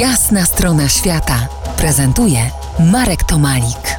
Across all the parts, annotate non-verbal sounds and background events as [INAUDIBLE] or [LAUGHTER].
Jasna strona świata prezentuje Marek Tomalik.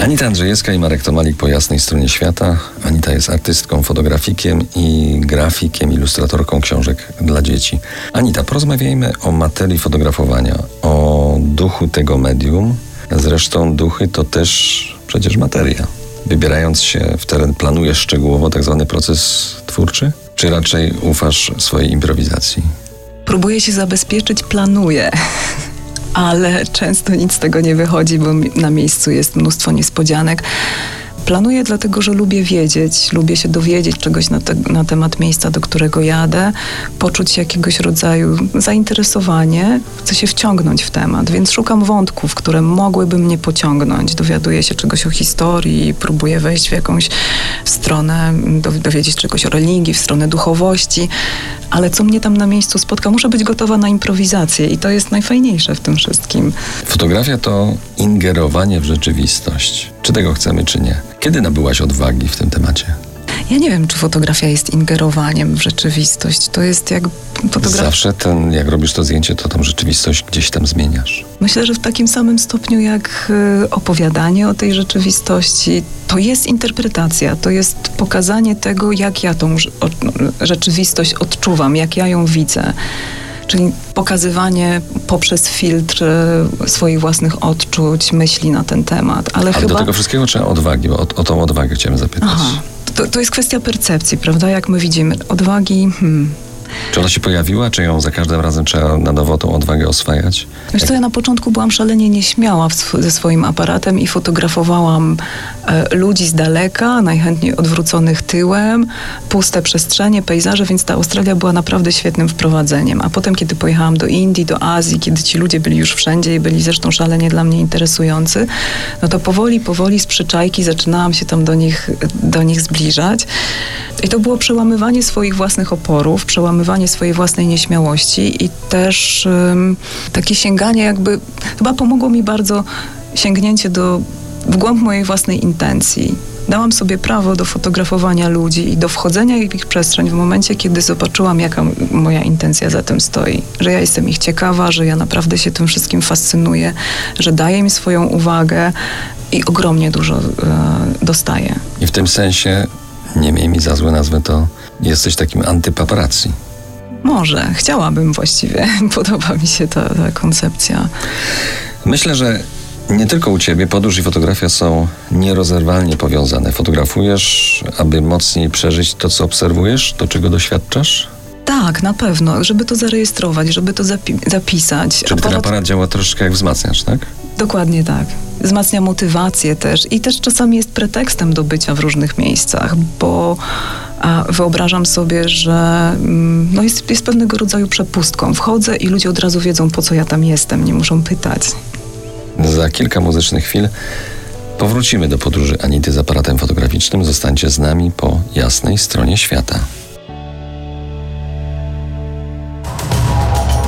Anita Andrzejewska i Marek Tomalik po jasnej stronie świata. Anita jest artystką, fotografikiem i grafikiem, ilustratorką książek dla dzieci. Anita, porozmawiajmy o materii fotografowania, o duchu tego medium. Zresztą duchy to też przecież materia. Wybierając się w teren, planujesz szczegółowo tak zwany proces twórczy? Czy raczej ufasz swojej improwizacji? Próbuję się zabezpieczyć, planuję. [LAUGHS] Ale często nic z tego nie wychodzi, bo na miejscu jest mnóstwo niespodzianek. Planuję dlatego, że lubię wiedzieć, lubię się dowiedzieć czegoś na, te, na, temat miejsca, do którego jadę, poczuć jakiegoś rodzaju zainteresowanie, chcę się wciągnąć w temat, więc szukam wątków, które mogłyby mnie pociągnąć. Dowiaduję się czegoś o historii, próbuję wejść w jakąś stronę, dowiedzieć czegoś o religii, w stronę duchowości, ale co mnie tam na miejscu spotka, muszę być gotowa na improwizację i to jest najfajniejsze w tym wszystkim. Fotografia to ingerowanie w rzeczywistość. Czy tego chcemy, czy nie? Kiedy nabyłaś odwagi w tym temacie? Ja nie wiem, czy fotografia jest ingerowaniem w rzeczywistość. To jest jak fotografia. Zawsze ten, jak robisz to zdjęcie, to tą rzeczywistość gdzieś tam zmieniasz. Myślę, że w takim samym stopniu jak y, opowiadanie o tej rzeczywistości, to jest interpretacja, to jest pokazanie tego, jak ja tą rzeczywistość odczuwam, jak ja ją widzę czyli pokazywanie poprzez filtr e, swoich własnych odczuć, myśli na ten temat. Ale, Ale chyba... do tego wszystkiego trzeba odwagi, bo o, o tą odwagę chciałem zapytać. Aha. To, to jest kwestia percepcji, prawda? Jak my widzimy. Odwagi, hmm, czy ona się pojawiła, czy ją za każdym razem trzeba na nowo tą odwagę oswajać? Wiesz co, ja na początku byłam szalenie nieśmiała ze swoim aparatem i fotografowałam e, ludzi z daleka, najchętniej odwróconych tyłem, puste przestrzenie, pejzaże, więc ta Australia była naprawdę świetnym wprowadzeniem. A potem, kiedy pojechałam do Indii, do Azji, kiedy ci ludzie byli już wszędzie i byli zresztą szalenie dla mnie interesujący, no to powoli, powoli z przyczajki zaczynałam się tam do nich, do nich zbliżać. I to było przełamywanie swoich własnych oporów, przełamywanie swojej własnej nieśmiałości i też um, takie sięganie jakby, chyba pomogło mi bardzo sięgnięcie do, w głąb mojej własnej intencji. Dałam sobie prawo do fotografowania ludzi i do wchodzenia w ich przestrzeń w momencie, kiedy zobaczyłam, jaka moja intencja za tym stoi. Że ja jestem ich ciekawa, że ja naprawdę się tym wszystkim fascynuję, że daję im swoją uwagę i ogromnie dużo e, dostaję. I w tym sensie nie miej mi za złe nazwę, to jesteś takim antypaparazzi. Może, chciałabym właściwie. [LAUGHS] Podoba mi się ta, ta koncepcja. Myślę, że nie tylko u ciebie podróż i fotografia są nierozerwalnie powiązane. Fotografujesz, aby mocniej przeżyć to, co obserwujesz, to, czego doświadczasz? Tak, na pewno, żeby to zarejestrować, żeby to zapi zapisać. Czyli aparat... ten aparat działa troszeczkę jak wzmacniacz, tak? Dokładnie tak. Wzmacnia motywację też i też czasami jest pretekstem do bycia w różnych miejscach, bo wyobrażam sobie, że mm, no jest, jest pewnego rodzaju przepustką. Wchodzę i ludzie od razu wiedzą, po co ja tam jestem, nie muszą pytać. Za kilka muzycznych chwil powrócimy do podróży Anity z aparatem fotograficznym. Zostańcie z nami po jasnej stronie świata.